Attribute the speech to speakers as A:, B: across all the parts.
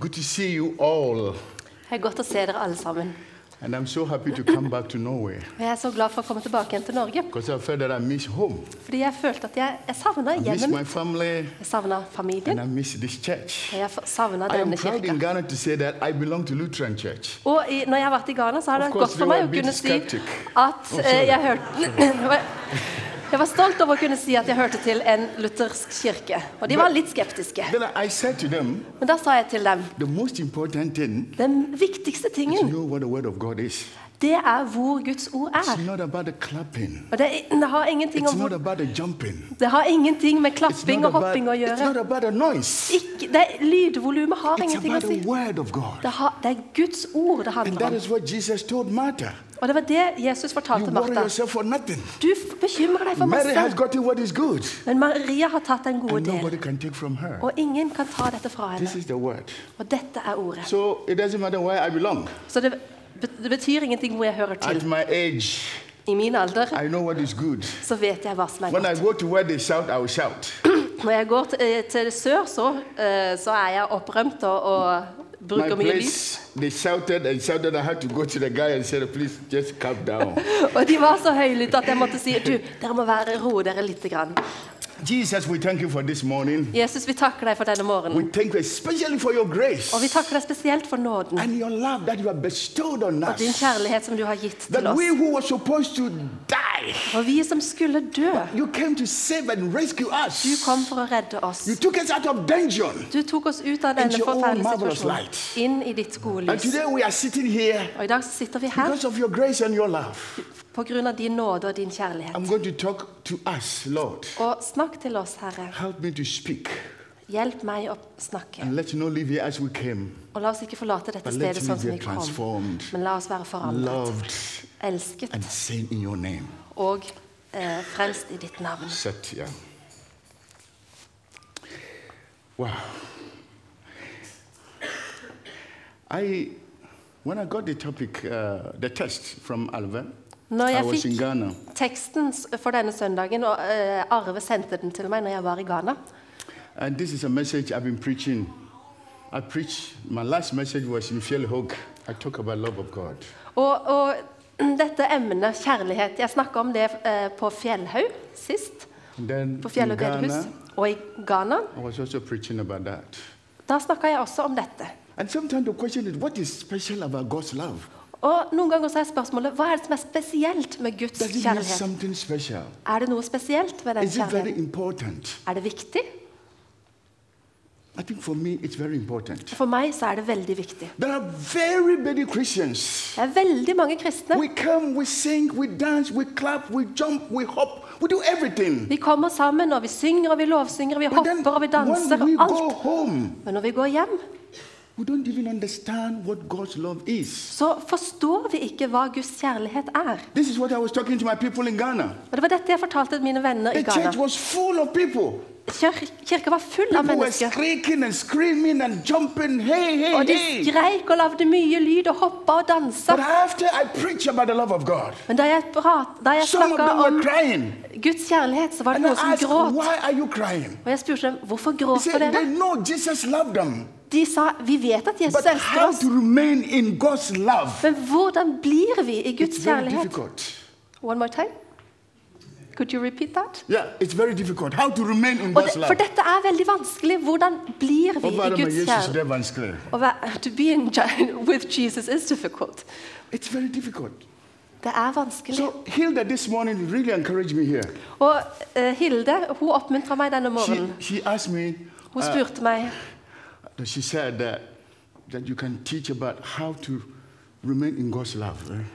A: Good to see you all.
B: Det er godt å se dere alle sammen.
A: And I'm so happy to come back to Norway
B: Og jeg er så glad for å komme tilbake igjen til Norge.
A: because I felt that I miss home.
B: Fordi jeg følte at jeg, jeg savna hjemmet mitt.
A: family
B: Jeg savna
A: and
B: familien.
A: I miss this church.
B: Og jeg savna
A: I am
B: denne
A: proud in. Ghana to say that I belong to Lutheran Church.
B: Og i, når jeg har vært i Ghana, så har det gått for meg å kunne si at
A: Oh,
B: eh, jeg hørte Jeg var stolt over å kunne si at jeg hørte til en luthersk kirke. Og de var litt skeptiske.
A: Them,
B: Men da sa jeg til dem den viktigste tingen,
A: know
B: det er hvor Guds ord er. Og det, det har ingenting om hvor. Det har ingenting med klapping og hopping å gjøre. Ikke, det, lydvolumet har ingenting å si. Det, har, det er Guds ord det handler om. Og det var det Jesus fortalte Martha. Du bekymrer deg for masse, men Maria har tatt den gode del. Og ingen kan ta dette fra henne. Og dette er ordet. Så det, det betyr ingenting hvor jeg hører
A: At
B: til.
A: my age,
B: I min alder
A: I know what is good.
B: så vet jeg hva som er
A: When I
B: godt.
A: go to where they shout, I will shout.
B: Når jeg går til, eh, til sør, så, eh, så er jeg opprømt og, og
A: My
B: bruker mye lyd.
A: place, they shouted and shouted. I had to go to the guy and say, please just calm down.
B: Og de var så høylytte at jeg måtte si du, dere må være, roe dere litt. Grann.
A: Jesus, we thank you for this morning.
B: Jesus, vi takker deg for denne morgenen.
A: We thank you especially for your grace
B: Og vi takker deg spesielt for nåden
A: and your love that you have bestowed on
B: og din
A: us.
B: kjærlighet som du har gitt til
A: That
B: oss.
A: we who were supposed to die,
B: Og vi som skulle dø,
A: you came to save and rescue
B: du kom for å redde oss.
A: You took us out of danger.
B: Du tok oss ut av denne
A: Into your own
B: forferdelige
A: marvelous
B: situasjonen,
A: light.
B: inn i ditt gode
A: And
B: lys.
A: today we are sitting here
B: Og i dag så sitter vi her
A: because of your grace and your love.
B: På grunn av din nåde og din kjærlighet.
A: I'm going to talk to us, Lord.
B: Og snakk til oss, Herre.
A: Help me to speak
B: Hjelp meg å snakke.
A: and let's not leave here as we came.
B: Og la oss ikke forlate dette
A: But
B: stedet
A: let's
B: sånn
A: leave
B: som vi
A: here
B: kom,
A: transformed,
B: men la oss være forandret,
A: loved,
B: elsket
A: and sane in your name.
B: og eh, frelst i ditt navn.
A: Satya. Wow. I, when I got the topic, uh, the text from Alva,
B: Når jeg fikk teksten for denne søndagen, og uh, Arve sendte den til meg når jeg var i Ghana
A: And this is a message I've been preaching. I preached, my last message was in Fjellhog. I talk about love of God.
B: Og, og dette emnet, kjærlighet Jeg snakka om det uh, på Fjellhaug sist. På Fjellhaug bedehus. Og i Ghana.
A: I was also preaching about that.
B: Da snakka jeg også om dette.
A: And sometimes the question is, what is special about God's love?
B: Og noen ganger så er spørsmålet hva er det som er spesielt med Guds kjærlighet? Er det noe spesielt ved den kjærligheten? Er det viktig?
A: For
B: meg så er det veldig viktig. Det er veldig mange kristne.
A: We come, we sing, we dance, we clap, we jump, we hop, we do everything.
B: Vi kommer sammen, og vi synger, og vi lovsynger, vi hopper, og vi danser, og alt. Men når vi går hjem, så forstår vi ikke hva Guds kjærlighet er. Og Det var dette jeg fortalte mine venner i Ghana. Kir kirka var full av mennesker.
A: and and jumping. Hey, hey,
B: Og de skreik og lagde mye lyd og hoppa og dansa. Men da jeg, prat, da jeg snakka om
A: crying.
B: Guds kjærlighet, så var det noen som gråt. Og jeg spurte dem hvorfor gråter dere. De sa vi vet at Jesus
A: But
B: elsker
A: how
B: oss,
A: to remain in God's love?
B: men hvordan blir vi i Guds
A: It's very
B: kjærlighet?
A: difficult.
B: One more time. Could you repeat that?
A: Yeah, it's very difficult. How to remain in
B: Og
A: God's
B: det,
A: love?
B: for dette er veldig vanskelig. Hvordan blir vi i
A: med
B: Guds
A: Jesus
B: kjærlighet?
A: det er vanskelig?
B: Å være- To be in, with Jesus is difficult.
A: It's very difficult.
B: Det er vanskelig.
A: So Hilda this morning really encouraged me here.
B: Og eh, Hilde hun oppmuntra meg denne
A: She,
B: morgenen.
A: she asked me,
B: Hun
A: uh,
B: spurte meg
A: she said that, that you can teach about how to remain in God's love. right?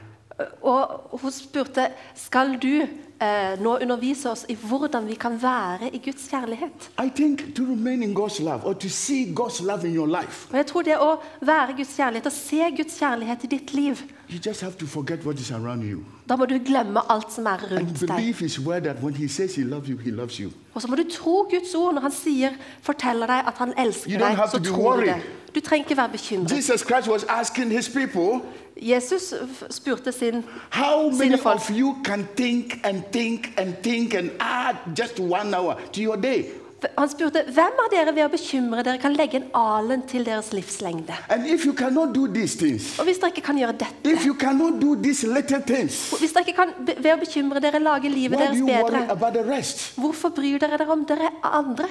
B: Og hun spurte skal du eh, nå undervise oss i hvordan vi kan være i Guds kjærlighet.
A: I think to remain in God's love or to see God's love in your life,
B: Og jeg tror det å være Guds kjærlighet og se Guds kjærlighet i ditt liv,
A: you just have to forget what is around you.
B: da må du glemme alt som er
A: And
B: rundt deg.
A: believe His word that when He says He loves you, He loves you.
B: Og så må du tro Guds ord når han sier, forteller deg at han
A: You
B: elsker
A: don't
B: deg.
A: have
B: Så
A: to be
B: tror du
A: worried.
B: det. Du trenger ikke være bekymret.
A: Jesus Christ was asking His people,
B: Jesus f- spurte sin
A: How many
B: Sine folk.
A: of you can think and think and think and add just one hour to your day?
B: Han spurte hvem av dere ved å bekymre dere kan legge en alen til deres livslengde.
A: Things,
B: Og hvis dere ikke kan gjøre dette,
A: things,
B: hvis dere ikke kan ved å bekymre dere lage livet deres bedre, hvorfor bryr dere dere om dere andre?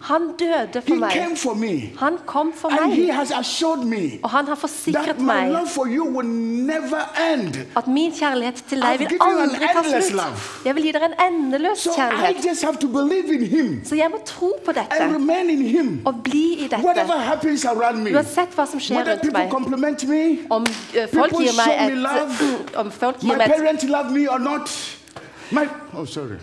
B: Han døde for
A: He
B: meg.
A: for.
B: Han kom for meg.
A: me
B: Og han har forsikret meg at min kjærlighet til deg vil aldri ta slutt. Jeg vil gi dere en endeløs kjærlighet.
A: Just have to believe in him
B: Så jeg må tro på
A: and
B: dette
A: remain in him.
B: og bli i
A: Whatever
B: dette.
A: happens around me,
B: Uansett hva som skjer
A: whether
B: rundt
A: people
B: meg.
A: compliment me,
B: Om eh, folk
A: People
B: gir meg
A: show me
B: et
A: love.
B: Om folk
A: my
B: gir meg et
A: parents love me or not. My oh sorry.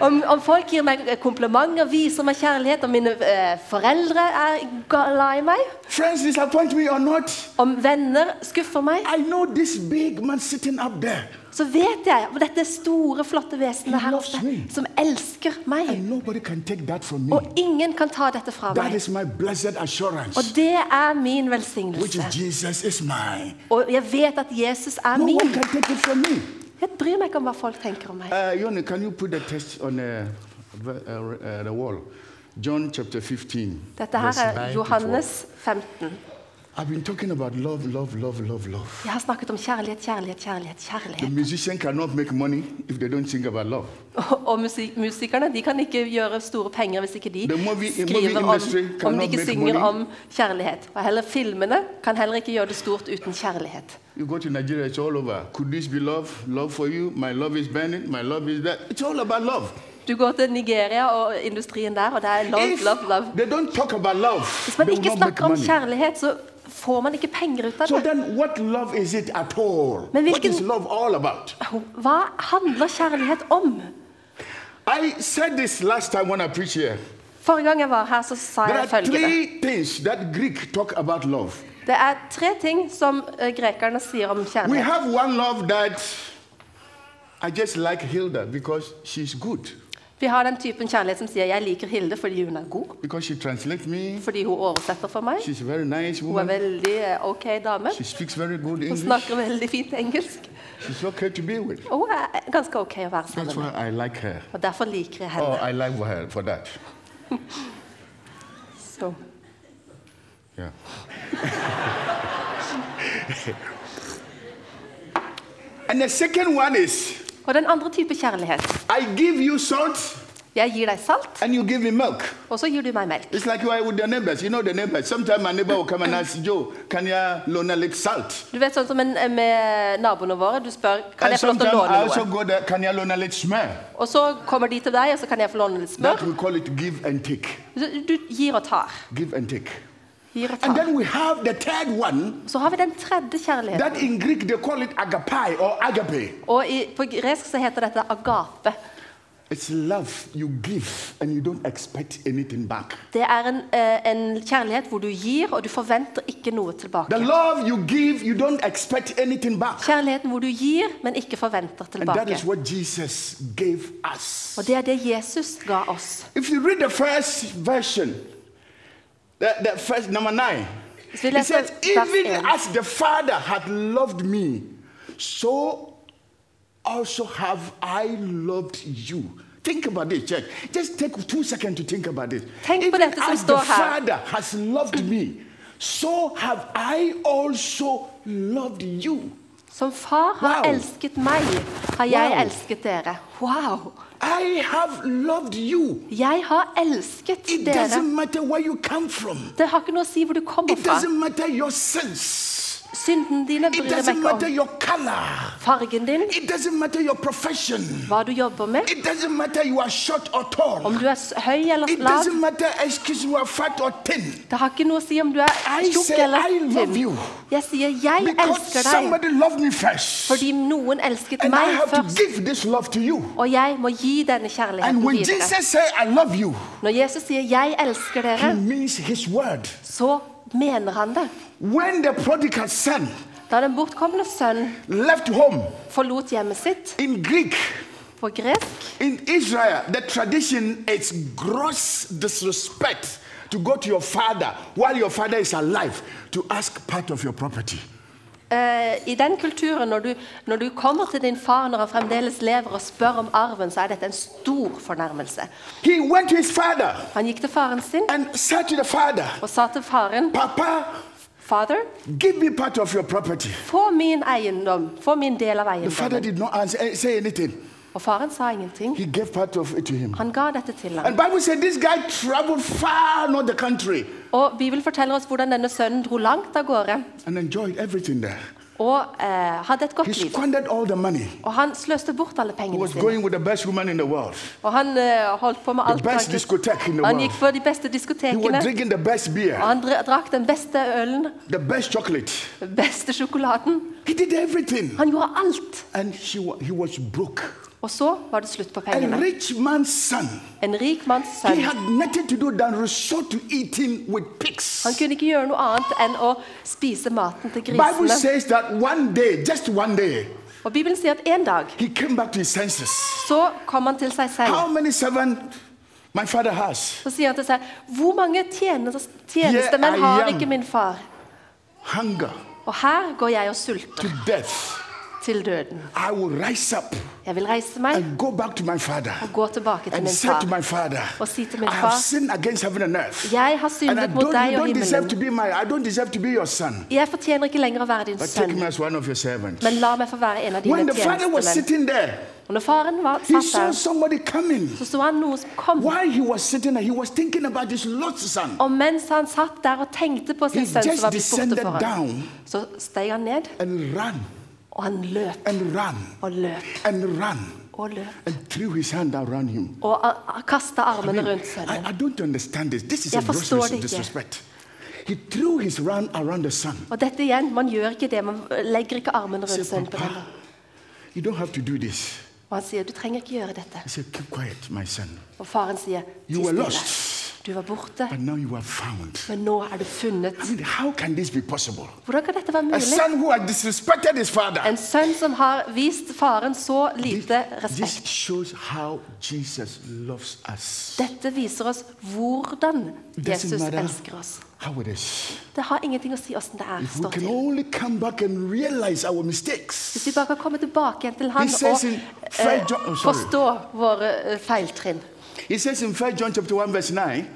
B: Om, om folk gir meg komplimenter, viser meg kjærlighet, om mine eh, foreldre er glad i meg,
A: Friends disappoint me or not.
B: om venner skuffer meg,
A: I know this big man sitting up there,
B: så vet jeg om dette store, flotte vesenet her oppe som elsker meg.
A: and can take that from me.
B: Og ingen kan ta dette fra meg.
A: is my blessed assurance,
B: Og det er min velsignelse.
A: is is.
B: Og jeg vet at Jesus er
A: No one
B: min. Jeg bryr meg ikke om hva folk tenker om meg.
A: Uh, Jonny, kan du put test på on uh, the, uh, uh, the wall? John chapter 15.
B: Dette her
A: 9
B: er Johannes 15.
A: 12. I've been talking about love, love, love, love, love.
B: Jeg har snakket om kjærlighet, kjærlighet, kjærlighet.
A: The
B: kjærlighet.
A: musician cannot make money if they don't sing about love.
B: Og, og musik, musikerne de kan ikke gjøre store penger hvis ikke de
A: movie-
B: skriver om, om de ikke synger
A: money.
B: om kjærlighet. Og heller filmene kan heller ikke gjøre det stort uten kjærlighet.
A: You go to Nigeria, it's all over. Could this be love? Love for you? My love is burning. My love is that. It's all about love.
B: Du går til Nigeria og industrien der, og det er love,
A: If
B: love, love.
A: they don't talk about love,
B: Hvis man
A: they
B: ikke snakker om
A: money.
B: kjærlighet, så får man ikke penger ut av
A: So
B: det.
A: then, what love is it at all?
B: Men
A: What
B: hvilken-
A: is love all about?
B: Hva handler kjærlighet om?
A: I said this last time when I preached here.
B: Forrige gang jeg var her, så sa
A: There
B: jeg følgende. Det er tre ting som eh, grekerne sier om
A: We
B: kjærlighet.
A: have one love that I just like Hilda because she's good,
B: Vi har den typen kjærlighet som sier 'jeg liker Hilde fordi hun er god', fordi hun oversetter for meg.
A: She's a very nice
B: Hun er veldig eh, ok dame.
A: She very good
B: Hun snakker veldig fint engelsk.
A: She's okay to be with.
B: Og hun er ganske ok å være sammen med.
A: like.
B: Og derfor liker jeg
A: Oh,
B: henne.
A: I like her for that.
B: Så.
A: Yeah. and the second one is
B: Og den andre type kjærlighet.
A: I give you salt
B: Jeg gir deg salt,
A: and you give me milk.
B: og så gir du meg melk.
A: It's like you are with your neighbors. You know the neighbors. Sometimes my neighbor will come and ask Joe, can you loan a salt?
B: Du vet sånn som en, med naboene våre. Du spør kan
A: And
B: jeg få lov til å
A: I
B: låne
A: also
B: noe.
A: go there, can you?
B: Og så kommer de til deg, og så kan jeg få låne litt
A: That
B: smør.
A: we call it give and take.
B: Du gir og tar.
A: Give and take. And then we have the third one.
B: Så har vi den tredje kjærligheten.
A: That in Greek they call it agape or agape.
B: Og i, på gresk så heter dette agape.
A: It's love you give and you don't expect anything back.
B: Det er en, uh, en kjærlighet hvor du gir, og du forventer ikke noe tilbake.
A: The love you give, you don't expect anything back.
B: Kjærligheten hvor du gir, men ikke forventer
A: And that
B: tilbake.
A: is what Jesus gave us.
B: Og det er det Jesus ga oss.
A: If you read the first version, the, the first number nine, it says, Even as the Father had loved me, so also have I loved you. Think about this, church. Just take two seconds to think about this.
B: Tenk på
A: Even
B: dette som
A: as the
B: står her.
A: Father has loved me, so have I also loved you.
B: Som far har
A: Wow.
B: elsket meg, har jeg
A: Wow.
B: elsket dere. Wow!
A: I have loved you.
B: Jeg har elsket
A: It
B: dere.
A: doesn't matter where you come from.
B: Det har ikke noe å si hvor du kommer
A: It
B: fra.
A: doesn't matter your sins.
B: Synden dine bryr meg ikke om. Fargen din, hva du jobber med, om du er høy eller lav. Det har ikke noe å si om du er tjukk eller tynn. Jeg sier 'jeg elsker deg' fordi noen elsket meg først. Og jeg må gi denne kjærligheten videre. Når Jesus sier 'jeg elsker dere', så mener han det.
A: When the prodigal son
B: Da den bortkomne sønn
A: left home
B: forlot hjemmet sitt
A: in Greek,
B: på gresk,
A: in Israel, the tradition is gross disrespect to go to your father while your father is alive to ask part of your property.
B: Eh, I den kulturen, når du, når du kommer til din far når han fremdeles lever og spør om arven, så er dette en stor fornærmelse.
A: Father
B: Han gikk til faren sin
A: father,
B: og sa til faren
A: Papa,
B: Father,
A: give me part of your property.
B: få min eiendom, få min del av eiendommen. Og faren sa ingenting.
A: He gave part of it to him.
B: Han ga dette til ham.
A: And Bible said this guy traveled far, not the country,
B: Og Bibelen forteller oss hvordan denne sønnen dro langt av gårde
A: and enjoyed everything there.
B: og eh, hadde et
A: He
B: godt liv.
A: squandered all the money.
B: Og han sløste bort alle
A: He
B: pengene
A: was
B: sine.
A: going with the best woman in the world.
B: Og han eh, holdt på med alt.
A: Best
B: han-
A: discotheque in the
B: Han
A: world.
B: gikk på de beste
A: He was
B: diskotekene.
A: drinking the best beer,
B: Og han dra- drakk den beste ølen,
A: the best chocolate.
B: den beste sjokoladen.
A: He did everything.
B: Han gjorde alt.
A: And he, wa- he was broke.
B: Og så var det slutt på pengene. En rik manns sønn. Han kunne ikke gjøre noe annet enn å spise maten til grisene.
A: day,
B: Og Bibelen sier at en dag så kom han til seg selv. Så sier han til seg Hvor mange tjeneste- tjenestemenn har ikke min far?
A: Hunger
B: Og her går jeg og sulter. Til døden.
A: I will rise up
B: Jeg vil reise meg
A: and go back to my father
B: og gå tilbake til
A: and
B: min
A: say to my father,
B: Og si til min
A: I have sinned against heaven and earth.
B: Jeg har
A: And I
B: syndet mot
A: don't,
B: deg og
A: don't deserve to
B: himmelen.
A: be my, I don't deserve to be your son.
B: Jeg fortjener ikke lenger å være din
A: But take
B: sønn,
A: me as one of your servants.
B: men la meg få være en av dine
A: When the father was
B: tjenestemenn.
A: sitting there,
B: Og når faren var
A: he
B: satt
A: saw
B: der,
A: somebody coming.
B: så så han noe som kom.
A: While he was sitting there, he was thinking about his lost son.
B: Og mens han satt der og tenkte på sin sønn som
A: just
B: var blitt borte for ham,
A: down
B: så steg han ned,
A: and ran
B: og han løp og løp og løp.
A: and threw his hand around him.
B: Og kasta armene rundt sønnen. Jeg forstår det ikke.
A: He threw his run around the sun.
B: Og dette igjen, man gjør ikke det. Man legger ikke armene rundt sønnen på den
A: you don't have to do this.
B: Og han sier, du trenger ikke gjøre dette.
A: He said, keep quiet, my son.
B: Og faren sier, ti stille. Du var borte,
A: but now you are found.
B: men nå er du funnet.
A: I mean, how can this be possible?
B: Hvordan kan dette være
A: A
B: mulig?
A: son who had disrespected his father.
B: En sønn som har vist faren så lite
A: this
B: respekt.
A: shows how Jesus loves us.
B: Dette viser oss hvordan Jesus elsker oss.
A: how it is.
B: Det har ingenting å si åssen det er
A: If we can
B: til.
A: only come back and realize our mistakes.
B: Hvis vi bare kan komme tilbake igjen til han og
A: in
B: eh,
A: John- oh,
B: forstå våre eh, feiltrinn.
A: He says in 1 John chapter 1 verse 9,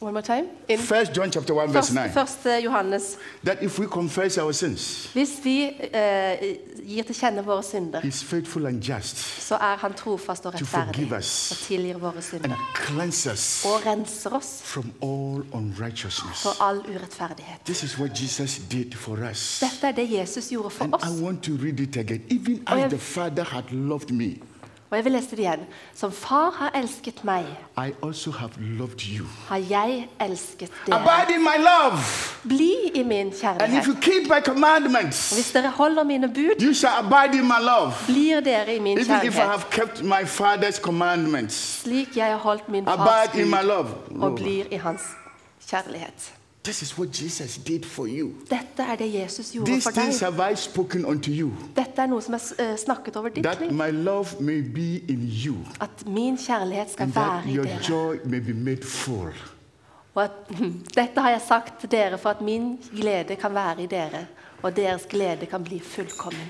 B: One more time. In
A: 1 John chapter 1 verse 9,
B: første Johannes.
A: that if we confess our sins,
B: Hvis vi eh, gir til kjenne våre synder,
A: he's faithful and just
B: så er han trofast og
A: To forgive us.
B: og tilgir våre
A: and
B: synder.
A: cleanse us
B: Og renser oss
A: from all unrighteousness.
B: for all urettferdighet.
A: This is what Jesus did for us.
B: Dette er det Jesus gjorde for
A: And
B: oss.
A: I want to read it again. Even as the Father had loved me,
B: Og jeg vil lese det igjen. Som far har elsket meg,
A: I also have loved you.
B: har jeg elsket dere.
A: Abide in my love.
B: Bli i min
A: And if
B: kjærlighet.
A: you keep my commandments,
B: Hvis dere holder mine bud,
A: you shall abide in my love.
B: blir dere i min
A: Even if I
B: kjærlighet.
A: have kept my Father's commandments,
B: Slik jeg har holdt min fars
A: abide in my
B: bud
A: love.
B: og blir i hans kjærlighet.
A: This is what Jesus did for you.
B: Dette er det Jesus gjorde
A: These
B: for deg.
A: things have I spoken unto you,
B: Dette er noe som er eh, snakket over ditt
A: that
B: liv.
A: my love may be in you,
B: At min kjærlighet skal
A: and
B: være i
A: your
B: dere.
A: joy may be made full.
B: Og at, dette har jeg sagt til dere for at min glede kan være i dere, og deres glede kan bli fullkommen.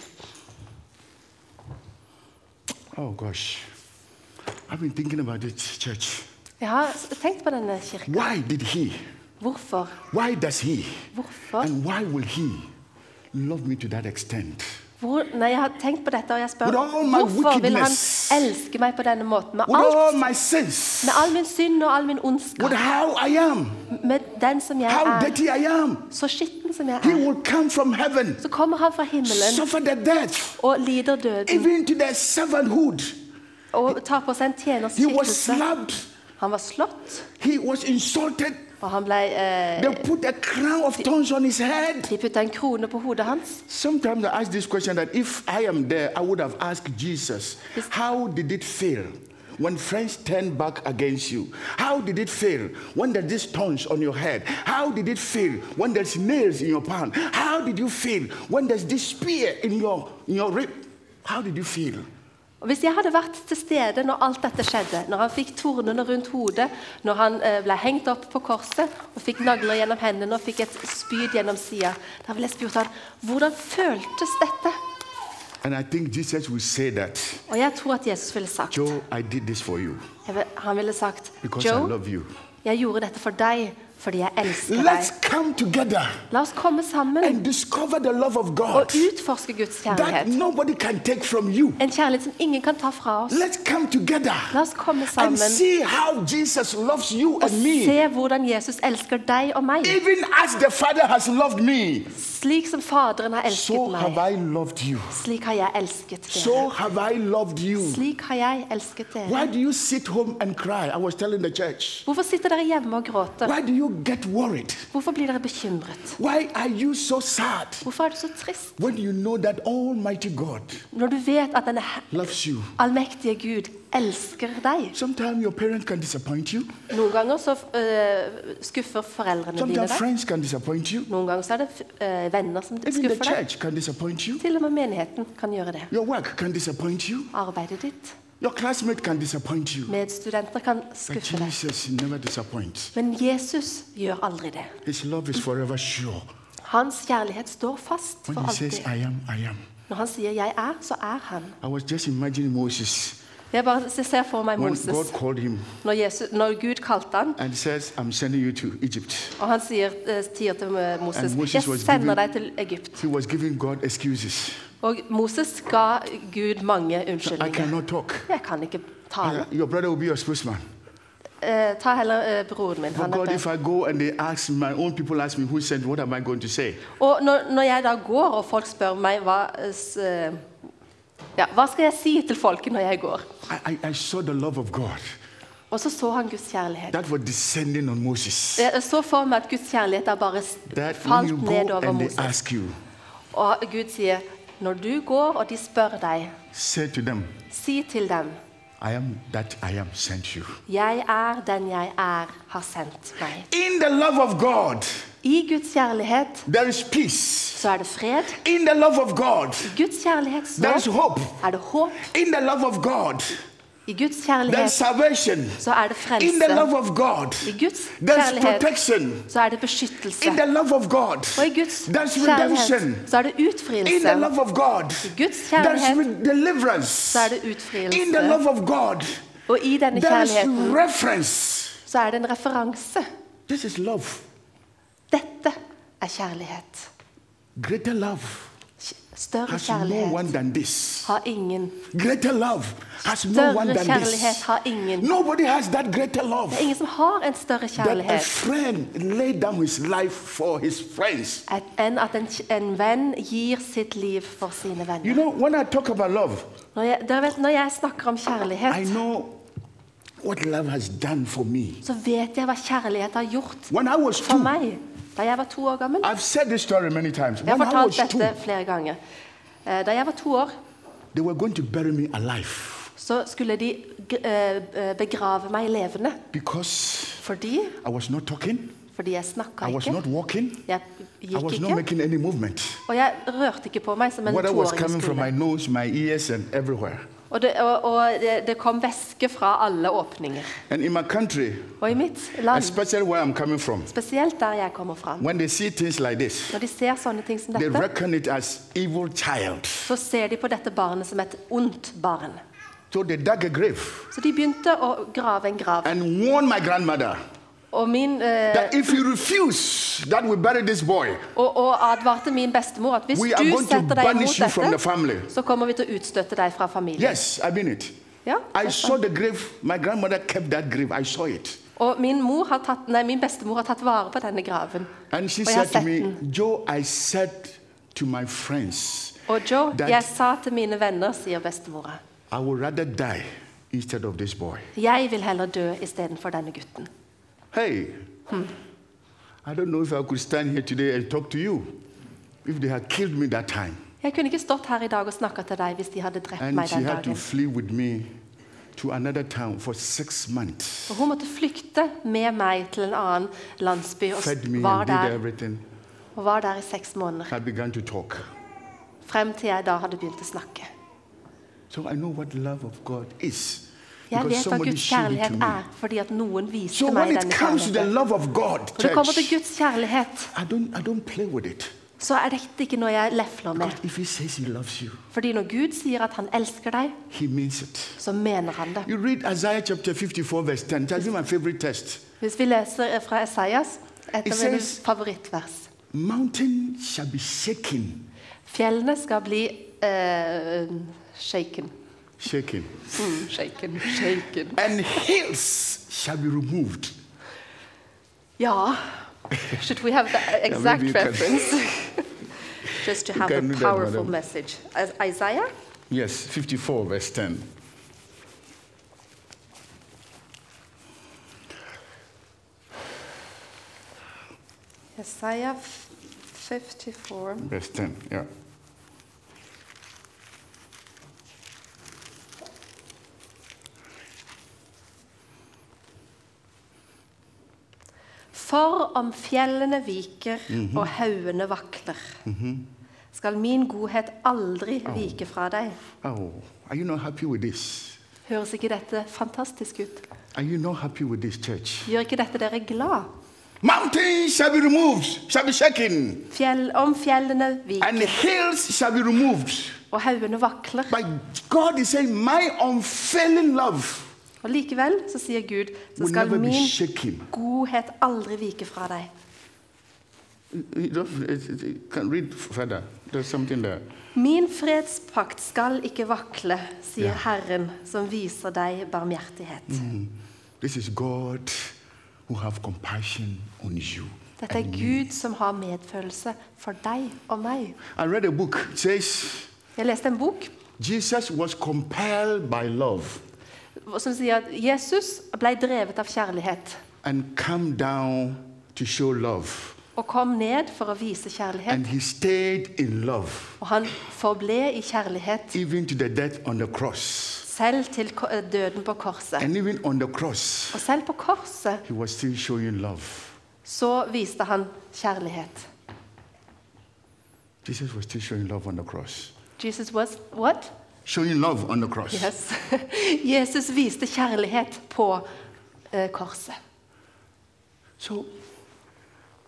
A: Oh gosh. I've been thinking about this church.
B: Jeg har tenkt på denne kirka.
A: Why did he?
B: Hvorfor?
A: Why does he?
B: Hvorfor?
A: And why will he love me to that extent?
B: Hvor, nei, jeg har tenkt på dette, og jeg spør hvorfor vil han elske meg på denne måten? Med, alt, med all min synd og all min ondskap. Med den som jeg er. Så skitten som jeg er. Så kommer han fra himmelen og lider døden. Og tar på seg en tjenerskikkelse. Han var slått,
A: Han var insulted.
B: Og han ble eh,
A: They put a crown of thorns on his head.
B: De putta en krone på hodet hans.
A: Sometimes I ask this question that if I am there, I would have asked Jesus, how did it feel when friends turned back against you? How did it feel when there's this thorns on your head? How did it feel when there's nails in your palm? How did you feel when there's this spear in your, in your rib? How did you feel?
B: Og Hvis jeg hadde vært til stede når alt dette skjedde, når han fikk tornene rundt hodet, når han eh, ble hengt opp på korset og fikk nagler gjennom hendene og fikk et spyd gjennom sida, da ville jeg spurt han, hvordan føltes dette? Og jeg tror at Jesus ville sagt
A: Joe, I did this for you
B: jeg Han ville sagt Joe, jeg gjorde dette for deg fordi jeg elsker
A: Let's
B: deg.
A: come together
B: La oss komme sammen
A: and discover the love of
B: og
A: God
B: utforske Guds
A: that
B: kjærlighet.
A: nobody can take from you.
B: En kjærlighet som ingen kan ta fra oss.
A: Let's come together
B: La oss komme
A: and
B: sammen
A: see how Jesus loves you
B: og
A: and me.
B: se hvordan Jesus elsker deg og meg.
A: Even as the Father has loved me,
B: Slik som Faderen har elsket
A: so
B: meg,
A: I loved you.
B: slik har jeg elsket dere.
A: you.
B: Slik har jeg elsket dere.
A: do you sit home and cry? I was telling the church.
B: Hvorfor sitter dere hjemme og gråter?
A: Why do you get worried?
B: Hvorfor blir dere bekymret?
A: Why are you so
B: Hvorfor er du så trist?
A: you know
B: Når du vet at
A: you?
B: allmektige Gud elsker deg.
A: Sometimes your parents can disappoint you.
B: Noen ganger så uh, skuffer foreldrene dine deg. Noen ganger så er det uh, venner som
A: Even
B: skuffer deg. Til og med menigheten kan gjøre det.
A: Your work can you.
B: Arbeidet ditt,
A: Your classmate can disappoint you.
B: medstudenter kan
A: But
B: skuffe deg. Men Jesus gjør aldri det.
A: His love is forever sure.
B: Hans kjærlighet står fast
A: When
B: for
A: alltid. says. I am, I am.
B: Når han sier 'jeg er', så er han.
A: I was just imagining Moses
B: Jeg bare ser for meg
A: when
B: Moses
A: God called him
B: når, Jesus, når Gud kalte han,
A: and says, I'm sending you to Egypt.
B: og han sier, eh, sier til Moses
A: And Moses
B: 'Jeg
A: was
B: sender deg til Egypt'.
A: He was giving God excuses.
B: Og Moses ga Gud mange
A: I
B: unnskyldninger.
A: cannot talk.
B: Jeg kan ikke tale.
A: Your brother will be your spokesman.
B: Eh, ta heller eh, broren min.
A: For
B: Han
A: God, if I go and they ask my own people ask me who sent, what am I going to say?
B: Og når, når jeg da går, og folk spør meg hva, eh, s- eh, ja, hva skal jeg si til folket når jeg går?
A: I, I, I saw the love of God
B: Og så så han Guds kjærlighet.
A: that was descending on Moses.
B: Jeg så for meg at Guds kjærlighet bare
A: That when
B: falt
A: you
B: ned
A: go and they
B: Moses.
A: ask you,
B: Og Gud sier, når du går og de spør deg,
A: say to them,
B: si til dem,
A: I am that I am sent you.
B: jeg er den jeg er, har sendt meg.
A: In the love of God,
B: I Guds kjærlighet
A: there is peace.
B: så er det fred.
A: In the love of God,
B: I Guds kjærlighet
A: there is hope.
B: er det håp.
A: In the love of God,
B: I Guds
A: there's
B: kjærlighet
A: salvation.
B: så er det
A: In the
B: frelse.
A: love of God,
B: I Guds
A: there's
B: kjærlighet
A: protection.
B: så er det.
A: In the love of God,
B: Og i Guds
A: there's
B: kjærlighet
A: redemption.
B: så er det
A: In
B: utfrielse.
A: the love of God,
B: I Guds
A: there's
B: kjærlighet
A: re- deliverance.
B: så er det
A: In the
B: utfrielse.
A: love of God,
B: Og i denne
A: there is
B: kjærligheten
A: reference.
B: så er det en referanse.
A: This is love.
B: Dette er kjærlighet.
A: Greater love
B: Større kjærlighet har ingen.
A: Greater love has no
B: Større kjærlighet har ingen.
A: Nobody has that greater love.
B: Det er ingen som har en større kjærlighet enn at en, en venn gir sitt liv for sine
A: You
B: venner.
A: know, when I talk about love,
B: Når jeg, vet, når jeg snakker om kjærlighet,
A: know what love has done for me.
B: så vet jeg hva kjærlighet har gjort for meg. Da jeg var to år gammel.
A: I've said this story many times.
B: Jeg har
A: When I was
B: fortalt
A: two,
B: dette flere ganger. Eh, Da jeg var to år,
A: they were going to bury me alive
B: så skulle de g- eh, eh, begrave meg levende.
A: because
B: Fordi,
A: I was not talking,
B: fordi jeg snakka
A: I was
B: ikke.
A: not walking,
B: Jeg
A: I
B: gikk
A: was not
B: ikke.
A: making any movement.
B: Og jeg rørte ikke på meg som en
A: Water was
B: toåring
A: coming from my
B: skulle.
A: nose, my ears, and everywhere.
B: Og, det, og, og det, det kom væske fra alle åpninger.
A: And in my country,
B: Og i mitt land,
A: especially where I'm coming from,
B: spesielt der jeg kommer fra,
A: when they see things like this,
B: når de ser sånne ting som
A: they
B: dette,
A: reckon it as evil child.
B: så ser de på dette barnet som et ondt barn.
A: So they dug a grave
B: Så de begynte å grave en grav.
A: and warned my grandmother
B: Og, min, eh,
A: that if you refuse, that we bury this boy.
B: og, og advarte min bestemor at hvis du setter deg imot dette, så kommer vi til å utstøtte deg fra familien.
A: Yes, I mean it.
B: Ja. Og min, mor har tatt, nei, min bestemor har tatt vare på denne graven.
A: And she
B: Og jeg har sett
A: me,
B: den.
A: Joe, I said to my friends,
B: Og Joe, jeg sa til mine venner, sier bestemora,
A: I would rather die instead of this boy.
B: jeg vil heller dø istedenfor denne gutten.
A: Hey, I don't know if I could stand here today and talk to you if they had killed me that time.
B: Jeg kunne ikke stått her i dag og snakka til deg hvis de hadde drept
A: And
B: meg
A: she
B: den
A: had to
B: dagen.
A: flee with me to another town for six months.
B: Og hun måtte flykte med meg til en annen landsby og
A: Fed me
B: var
A: and did
B: der,
A: everything.
B: og var der i seks måneder.
A: I began to talk.
B: Frem til jeg da hadde begynt å snakke.
A: So I know what love of God is.
B: Jeg vet hva Guds kjærlighet er, fordi at noen viste
A: So
B: meg denne kjærligheten.
A: God,
B: Når det kommer til Guds kjærlighet,
A: I don't, I don't play with it.
B: så er dette ikke noe jeg lefler med.
A: He He you,
B: Fordi når Gud sier at han elsker deg,
A: He means it.
B: så mener han det.
A: You read Isaiah 54, verse 10. That's my favorite text.
B: Hvis vi leser fra Esaias, et av mine favorittvers
A: Mountain shall be shaken.
B: Fjellene skal bli uh, shaken.
A: Shaken.
B: Mm, shaken, shaken.
A: And hills shall be removed.
B: Yeah. Should we have the exact
A: can-
B: reference? Just to have a powerful
A: madam.
B: message. As Isaiah
A: Yes, 54, verse 10.
B: Isaiah 54.
A: Verse 10, yeah.
B: For om fjellene viker
A: Mhm.
B: og haugene vakler, skal min godhet aldri vike fra deg.
A: Oh, are you not happy with this?
B: Høres ikke dette fantastisk ut?
A: Are you not happy with this church?
B: Gjør ikke dette dere glad?
A: Mountains shall be removed, shall be shaken,
B: Fjell, om fjellene
A: and
B: viker
A: hills shall be removed.
B: og haugene vakler.
A: But God is saying, My unfailing love
B: Og likevel så sier Gud, så skal min godhet aldri vike fra deg. Min fredspakt skal ikke vakle, sier Herren, som viser deg barmhjertighet.
A: This is God who have compassion on you.
B: Dette er Gud som har medfølelse for deg og meg.
A: I read a book. It says
B: Jeg leste en bok
A: Jesus was compelled by love
B: som sier at Jesus ble drevet av kjærlighet
A: and come down to show love.
B: og kom ned for å vise kjærlighet.
A: And he stayed in love,
B: Og han forble i kjærlighet
A: even to the death on the cross.
B: selv til døden på korset.
A: And even on the cross,
B: Og selv på korset
A: he was still showing love.
B: så viste han kjærlighet.
A: Jesus was still showing love on the cross.
B: Jesus was what?
A: Showing love on the cross.
B: Yes. Jesus viste kjærlighet på eh, korset.
A: So,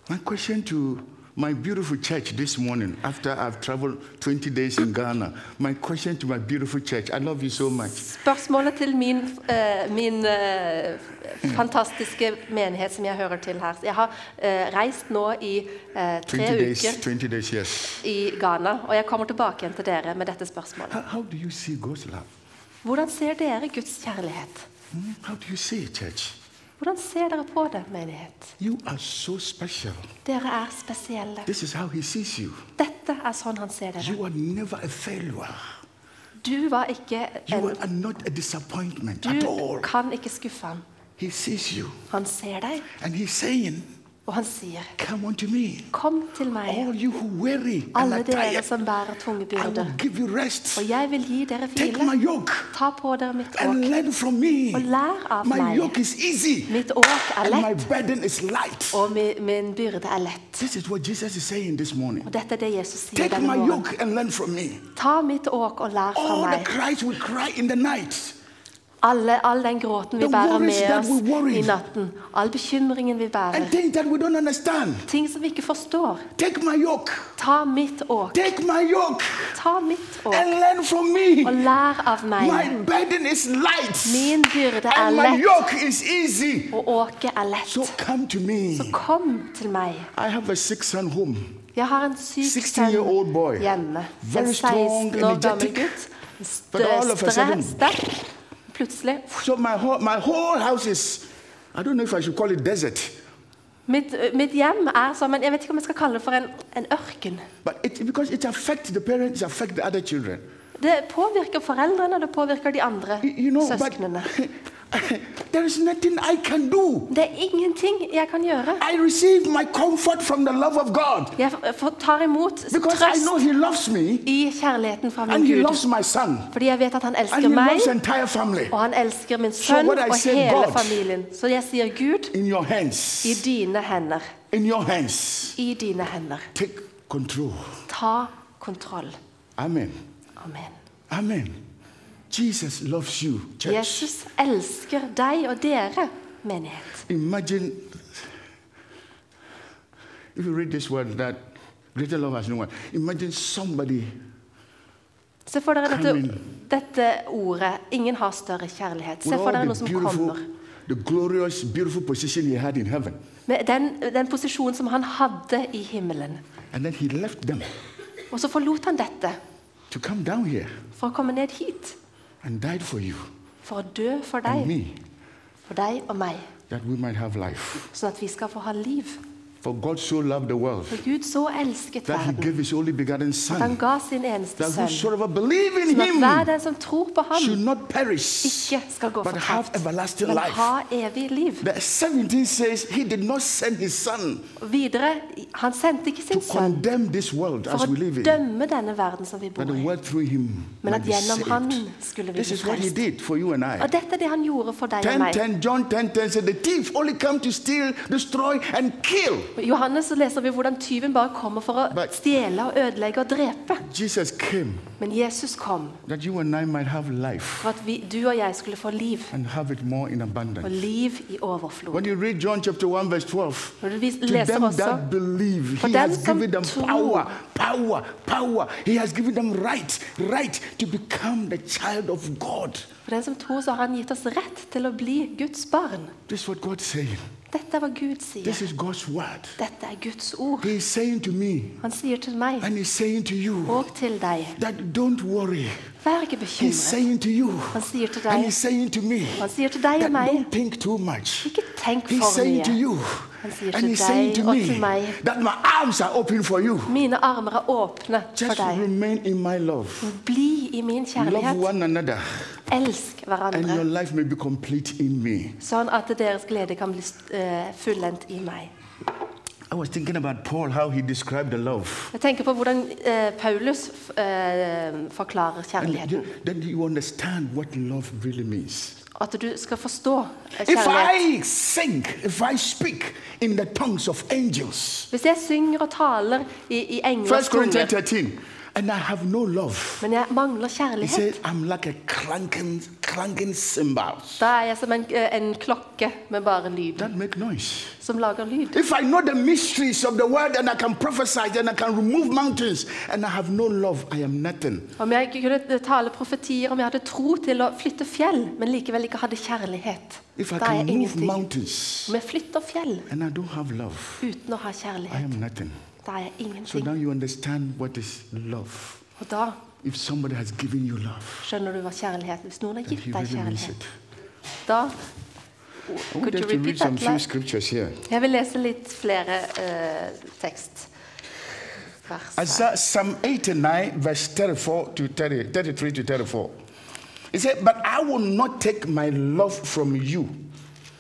A: my question to my beautiful church this morning, after I've traveled 20 days in Ghana, my question to my beautiful church, I love you so much.
B: Spørsmålet til min, uh, min uh, fantastiske menighet som jeg hører til her. Jeg har uh, reist nå i
A: 20
B: tre
A: days,
B: uker
A: 20 days, yes.
B: i Ghana, og jeg kommer tilbake igjen til dere med dette spørsmålet.
A: How, how do you see God's love?
B: Hvordan ser dere Guds kjærlighet?
A: Hmm? How do you see it, church?
B: Hvordan ser dere på det, menighet?
A: You are so special.
B: Dere er spesielle.
A: This is how He sees you.
B: Dette er sånn han ser dere.
A: You are never a failure.
B: Du var ikke
A: You
B: en
A: are not a disappointment at
B: Du kan ikke skuffe ham.
A: He sees you.
B: Han ser deg,
A: And He's saying,
B: og han sier,
A: Come unto me,
B: 'Kom til meg,
A: all you who weary
B: alle dere som bærer tunge
A: I
B: byrder,
A: give you rest.
B: og jeg vil gi dere
A: Take
B: hvile.
A: my yoke
B: Ta på dere mitt
A: and
B: åk,
A: learn from me.
B: og lær av
A: My
B: meg.
A: yoke is easy
B: Mitt åk er
A: and my
B: lett,
A: burden is light.
B: og mi- min byrde er lett.
A: This is what Jesus is saying this morning.
B: Og dette er det Jesus sier
A: Take
B: denne
A: my
B: morgenen.
A: yoke and learn from me.
B: Ta mitt åk og lær fra
A: the
B: meg. Alle, all den gråten vi bærer med oss i natten. All bekymringen vi bærer. Ting som vi ikke forstår.
A: Take my yoke.
B: Ta mitt åk.
A: Take my yoke
B: Ta mitt åk og lær av meg.
A: My burden is light
B: Min byrde er lett,
A: yoke is easy.
B: og åket er lett.
A: So come to me.
B: Så kom til meg.
A: I have a sick son home.
B: Jeg har en syk sønn hjemme. En 16 år gammel gutt. Sterk. Plutselig.
A: So my whole, my whole house is, I don't know if I should call it desert,
B: Mitt, mitt hjem er som en Jeg vet ikke om jeg skal kalle det for en, en ørken.
A: it, it parents, it affects the other children.
B: Det påvirker foreldrene, og det påvirker de andre
A: You, you know, but
B: søsknene.
A: there is nothing I can do.
B: Det er ingenting jeg kan gjøre.
A: I receive my comfort from the love of God
B: Jeg tar imot
A: because I know
B: trøst
A: He loves me
B: i kjærligheten fra
A: and
B: Gud.
A: He loves my son
B: Fordi jeg vet at han
A: and
B: elsker
A: He
B: meg,
A: loves the entire family.
B: og han elsker min sønn
A: what I
B: og
A: say,
B: hele
A: God-
B: familien. Så jeg sier Gud,
A: In your hands,
B: i dine hender.
A: in your hands,
B: I dine hender.
A: take control.
B: Ta kontroll.
A: Amen.
B: Amen.
A: Amen. Jesus loves you, church.
B: Jesus elsker deg og dere, menighet.
A: Imagine if you read this word that greater love has no one. Imagine somebody
B: Se for dere dette, dette ordet 'ingen har større kjærlighet'. Se for dere noe som kommer.
A: the glorious, beautiful position he had in heaven.
B: Med den, den posisjonen som han hadde i himmelen.
A: And then he left them
B: Og så forlot han dette
A: to come down here
B: for å komme ned hit.
A: And died for you
B: For å dø for
A: and
B: deg,
A: me
B: for deg og meg.
A: that we might have life.
B: Sånn at vi skal få ha liv.
A: For God so loved the world
B: For Gud så elsket
A: that he
B: verden
A: gave his only begotten
B: at han ga sin eneste
A: that
B: sønn.
A: whosoever believe in
B: Sånn at hver
A: him
B: den som tror på
A: should
B: ham,
A: not perish,
B: ikke skal gå
A: but have
B: fortapt,
A: everlasting
B: men
A: life.
B: ha evig liv.
A: The 17 says he did not send his son
B: Og videre, han sendte ikke
A: to
B: sin sønn
A: condemn this world
B: for
A: as we live
B: å
A: in,
B: dømme denne verden som vi bor
A: but the
B: i,
A: through him
B: men at gjennom han skulle vi
A: This
B: bli
A: is what he
B: frelst.
A: did for you and I.
B: Og dette er det han gjorde for deg og
A: 10,
B: meg.
A: 10, John 10, 10 said, The thief only come to steal, destroy, and kill.
B: I Johannes så leser vi hvordan tyven bare kommer for å stjele og ødelegge og drepe. Men Jesus kom for at vi, du og jeg skulle få liv, og liv i overflod.
A: When you read John 1, verse 12,
B: Når du leser også For dem som tror.
A: power, power, power. He has given them right, right to become the child of God.
B: For den som tror, så har han gitt oss rett til å bli Guds barn.
A: This is what God's saying.
B: Dette er hva Gud
A: This is God's word.
B: Dette er Guds ord.
A: He is saying to me,
B: Han sier til meg
A: and He's saying to you,
B: og til deg
A: that don't worry.
B: Vær ikke
A: He's saying to you,
B: Han sier til
A: and He's saying to me,
B: Han sier til deg og
A: that
B: meg
A: don't think too much.
B: Ikke tenk
A: He's saying to
B: mye.
A: you,
B: Han sier
A: and
B: til
A: He's saying
B: deg
A: to
B: og
A: me,
B: meg
A: that my arms are open for you.
B: Mine armer er åpne for
A: Just
B: deg.
A: remain in my love.
B: Bli i min
A: Love
B: kjærlighet.
A: one another,
B: Elsk hverandre, sånn at deres glede kan bli eh, fullendt i meg.
A: I was thinking about Paul, how he described the love.
B: Jeg tenker på hvordan eh, Paulus eh, forklarer
A: And
B: kjærligheten.
A: you- then you understand what love really means.
B: At du skal forstå eh,
A: If
B: kjærlighet.
A: I sing, if I speak in the tongues of angels,
B: Hvis jeg synger og taler i, i englers
A: 1 Corinthians 13, and I have no love,
B: men jeg mangler
A: he
B: kjærlighet,
A: said, I'm like a clanking, clanking cymbals.
B: da er jeg som en, eh, en klokke med bare lyd,
A: That make noise.
B: som lager lyd.
A: If I know the mysteries of the word and I can prophesy and I can remove mountains and I have no love, I am nothing.
B: Om jeg kunne tale profetier, om jeg hadde tro til å flytte fjell, men likevel ikke hadde kjærlighet,
A: If I
B: da er jeg ingenting. Om jeg flytter fjell
A: I
B: uten å ha
A: I
B: kjærlighet,
A: am nothing.
B: Da er jeg
A: So now you understand what is love.
B: Og da
A: If somebody has given you love,
B: skjønner du hva kjærlighet Hvis noen har gitt deg kjærlighet, da Could you
A: read
B: repeat
A: some
B: that?
A: few
B: last?
A: scriptures here.
B: Jeg vil lese litt flere eh, tekst.
A: Isaiah, Psalm 89, verse 34 to 30, 33 to 34. He said, But I will not take my love from you,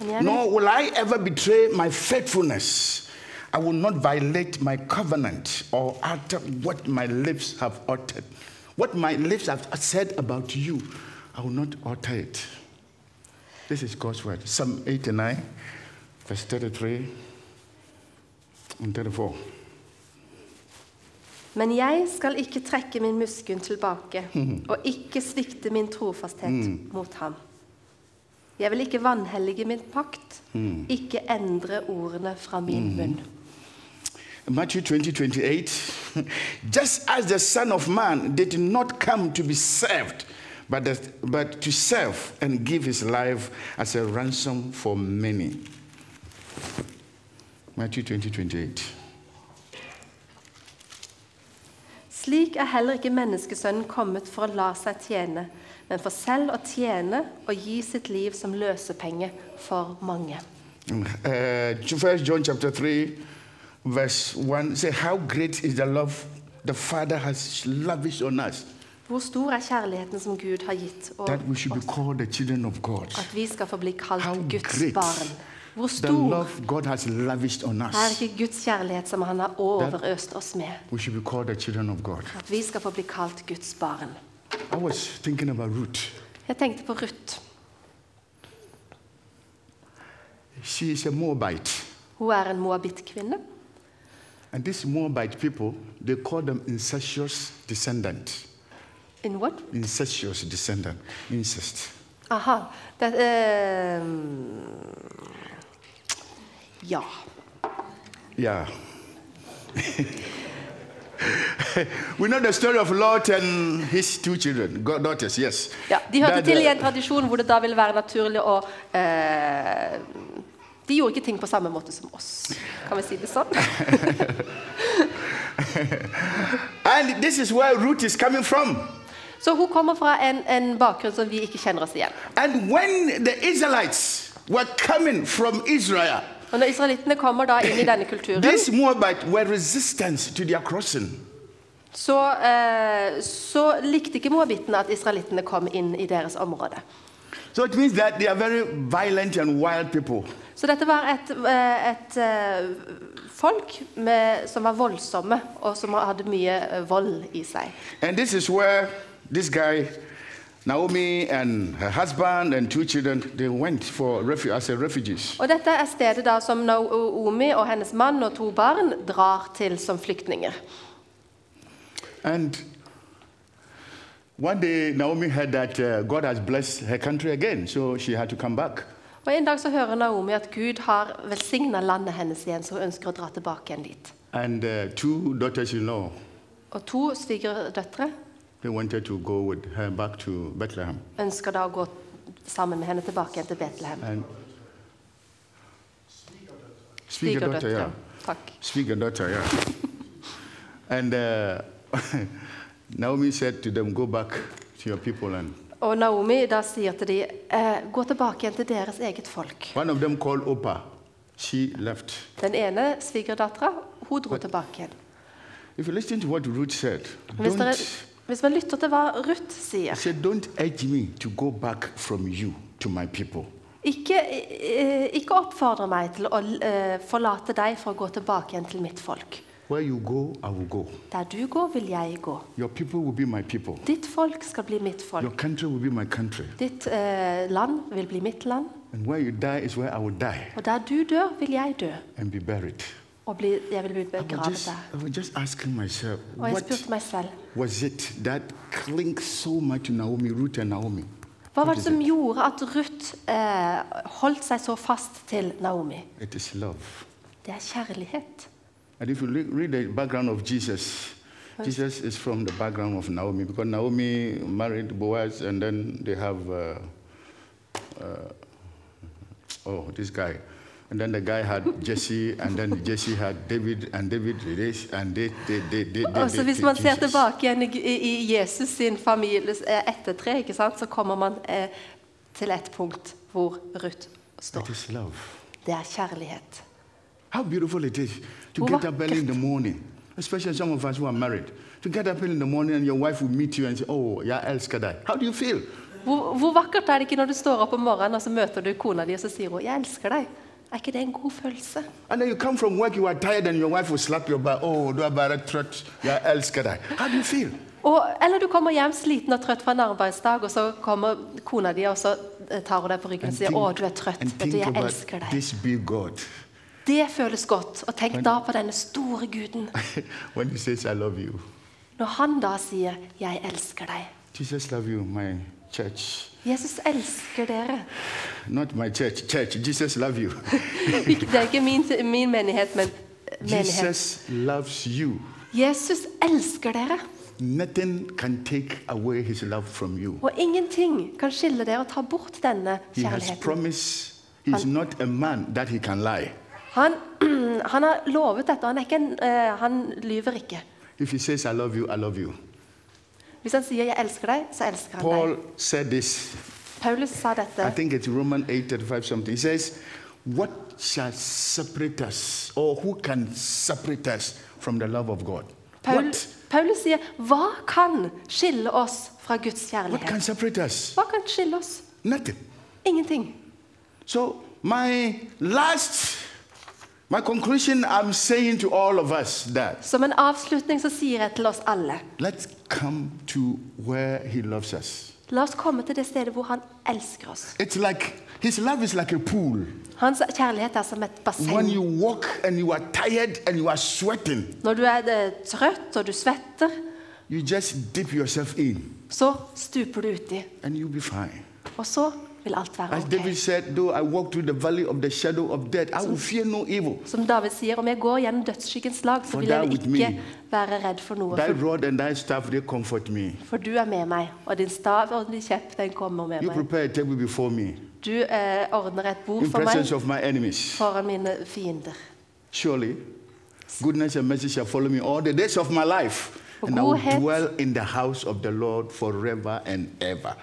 B: Men jeg vil,
A: nor will I ever betray my faithfulness. I will not violate my covenant or utter what my lips have uttered. What my lips have said about you, I will not utter it. This is God's word. Psalm 89, verse 33 and 34.
B: men jeg skal ikke trekke min musken tilbake og ikke svikte min trofasthet mot ham. Jeg vil ikke vanhellige min pakt, ikke endre ordene fra min munn.
A: Matthew 20, 28. Just as the Son of Man did not come to be served, but, that, but to serve and give his life as a ransom for many. Matthew 20, 28.
B: Slik er heller ikke menneskesønnen kommet for å la seg tjene, men for selv å tjene og gi sitt liv som løsepenge for mange.
A: Uh, 1 John chapter 3, verse 1 say, How great is the love the Father has lavished on us
B: Hvor stor er kjærligheten som Gud har gitt og
A: that we should be called the children of God.
B: at vi skal få bli kalt
A: How
B: Guds
A: great
B: barn? Hvor
A: The
B: stor
A: love God has lavished on
B: er ikke Guds kjærlighet som Han har overøst oss med?
A: We should be called the children of God.
B: At vi skal få bli kalt Guds barn.
A: I was thinking about Ruth.
B: Jeg tenkte på Ruth.
A: She is a Moabite.
B: Hun er en moabittkvinne.
A: And these Moabite people, they call them incestuous descendant.
B: In what?
A: Incestuous descendant. Incest.
B: Aha. That, um, ja.
A: Yeah. we know the story of Lot and his two children, daughters, yes.
B: ja. De hørte
A: That,
B: til i en tradisjon hvor det da ville være naturlig å eh, De gjorde ikke ting på samme måte som oss, kan vi si det sånn?
A: And this is where Ruth is coming from.
B: Så hun kommer fra en, en bakgrunn som vi ikke kjenner oss igjen.
A: And when the Israelites were coming from Israel,
B: Og når israelittene kommer da inn i denne kulturen,
A: these Moabites were to their crossing.
B: så, eh, så likte ikke moabittene at israelittene kom inn i deres område.
A: So it means that they are very violent and wild people.
B: Så dette var et, eh, et eh, folk med, som var voldsomme, og som hadde mye eh, vold i seg.
A: And this is where this guy, Naomi and her husband and two children, they went for refu- as a refugees.
B: Og dette er stedet da som Naomi og hennes mann og to barn drar til som flyktninger.
A: And one day Naomi heard that uh, God has blessed her country again, so she had to come back.
B: Og En dag så hører Naomi at Gud har velsigna landet hennes igjen, så hun ønsker å dra tilbake igjen dit.
A: And uh, two daughters-in-law,
B: Og to svigerdøtre
A: they wanted to go with her back to Bethlehem.
B: ønsker da å gå sammen med henne tilbake igjen til Betlehem.
A: And ja.
B: Takk.
A: Svigerdøtre, yeah. and uh, Naomi said to them, Go back to your people. And
B: Og Naomi da sier til dem, eh, gå tilbake igjen til deres eget folk.
A: one of them called Opa. She left.
B: Den ene svigerdattera, hun dro tilbake igjen.
A: If you listen to what Ruth said,
B: Hvis, dere, hvis man lytter til hva Ruth sier
A: said, don't urge me to go back from you to my people.
B: Ikke, eh, ikke oppfordre meg til å eh, forlate deg for å gå tilbake igjen til mitt folk.
A: Where you go, I will go.
B: Der du går, vil jeg gå.
A: Your people will be my people.
B: Ditt folk skal bli mitt folk.
A: Your country will be my country.
B: Ditt eh, land vil bli mitt land.
A: And where you die is where I will die
B: Og der du dør, vil jeg dø.
A: and be buried.
B: Og bli, jeg vil bli
A: I was
B: begravet
A: just,
B: der.
A: I was just asking myself,
B: Og jeg
A: what
B: spurte meg selv
A: was it that clings so much to Naomi, Ruth and Naomi?
B: hva var det som gjorde at Ruth eh, holdt seg så fast til Naomi?
A: It is love.
B: Det er kjærlighet.
A: And if you re- read the background of Jesus, Jesus is from the background of Naomi because Naomi married Boaz and then they have, uh, uh, oh, this guy. And then the guy had Jesse, and then Jesse had David, and David this, and they, they, they, they, they,
B: Og så
A: they
B: Hvis man ser
A: Jesus.
B: tilbake igjen i, Jesus sin families eh, ettertre, ikke sant, så kommer man eh, til et punkt hvor Ruth står.
A: It is love.
B: Det er kjærlighet.
A: How beautiful it is to get up early in the morning, especially some of us who are married. To get up early in the morning and your wife will meet you and say, Oh, jeg elsker deg. How do you feel?
B: Hvor, hvor vakkert er det ikke når du står opp om morgenen og så møter du kona di og så sier hun, 'Jeg elsker deg'? Er ikke det en god følelse?
A: And then you come from work, you are tired, and your wife will slap your back. Oh, du er bare trøtt. Jeg elsker deg. How do you feel?
B: Og, eller du kommer hjem sliten og trøtt fra en arbeidsdag, og så kommer kona di og så eh, tar hun deg på ryggen og sier 'Å, du er trøtt. Vet du, jeg elsker deg'.
A: this big God.
B: Det føles godt. Og tenk da på denne store guden.
A: says, I love you.
B: Når han da sier 'Jeg elsker deg'.
A: Jesus you.
B: Jesus elsker dere.
A: Not my church, church. Jesus love you.
B: Det er ikke min, min menighet, men eh, menighet.
A: Jesus.
B: Jesus elsker dere.
A: Nothing can take away his love from you.
B: Og ingenting kan skille dere og ta bort denne
A: He has
B: kjærligheten.
A: promised he's not a man that he can lie.
B: Han, han har lovet dette. Han, ikke eh, han lyver ikke.
A: If he says, I love you, I love you.
B: Hvis han sier 'jeg elsker deg', så elsker han
A: Paul
B: deg.
A: said this,
B: Paulus sa
A: I
B: dette.
A: think it's Roman 8 35 something. He says, What shall separate us, or who can separate us from the love of God?
B: Paul,
A: What?
B: Paulus sier 'hva kan skille oss fra Guds
A: What can
B: kjærlighet'?
A: separate us?
B: Hva kan skille oss?
A: Nothing.
B: Ingenting.
A: So, my last, my conclusion, I'm saying to all of us that
B: Som en avslutning så sier jeg til oss alle
A: let's come to where He loves us.
B: La oss komme til det stedet hvor han elsker oss.
A: It's like His love is like a pool.
B: Hans kjærlighet er som et
A: When
B: basseng.
A: you walk and you are tired and you are sweating,
B: Når du er eh, trøtt og du svetter,
A: you just dip yourself in
B: så stuper du uti.
A: and you'll be fine.
B: Og så vil alt være
A: As David
B: ok.
A: said, though I walk through the valley of the shadow of death, I will fear no evil.
B: Som David sier, om jeg går gjennom dødsskyggens lag, så
A: For
B: vil
A: thou
B: jeg
A: with
B: ikke
A: me.
B: være redd for noe.
A: Thy
B: For,
A: rod and thy staff, they comfort me.
B: for du er med meg, og din stav og din kjepp, den kommer med
A: You
B: meg.
A: prepare a table before me
B: Du eh, ordner et bord
A: in
B: for meg
A: presence of my enemies.
B: foran mine fiender.
A: Surely, goodness and mercy shall follow me all the days of my life,
B: Og
A: and I will
B: godhet-
A: dwell in the house of the Lord forever and ever.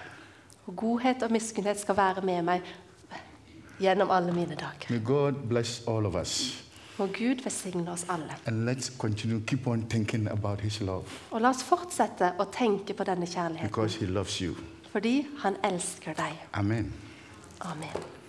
B: Og godhet og miskunnhet skal være med meg gjennom alle mine dager.
A: May God bless all of us.
B: Må Gud velsigne oss alle.
A: And let's continue, keep on thinking about His love
B: Og la oss fortsette å tenke på denne kjærligheten,
A: because He loves you.
B: fordi han elsker deg.
A: Amen.
B: Amen.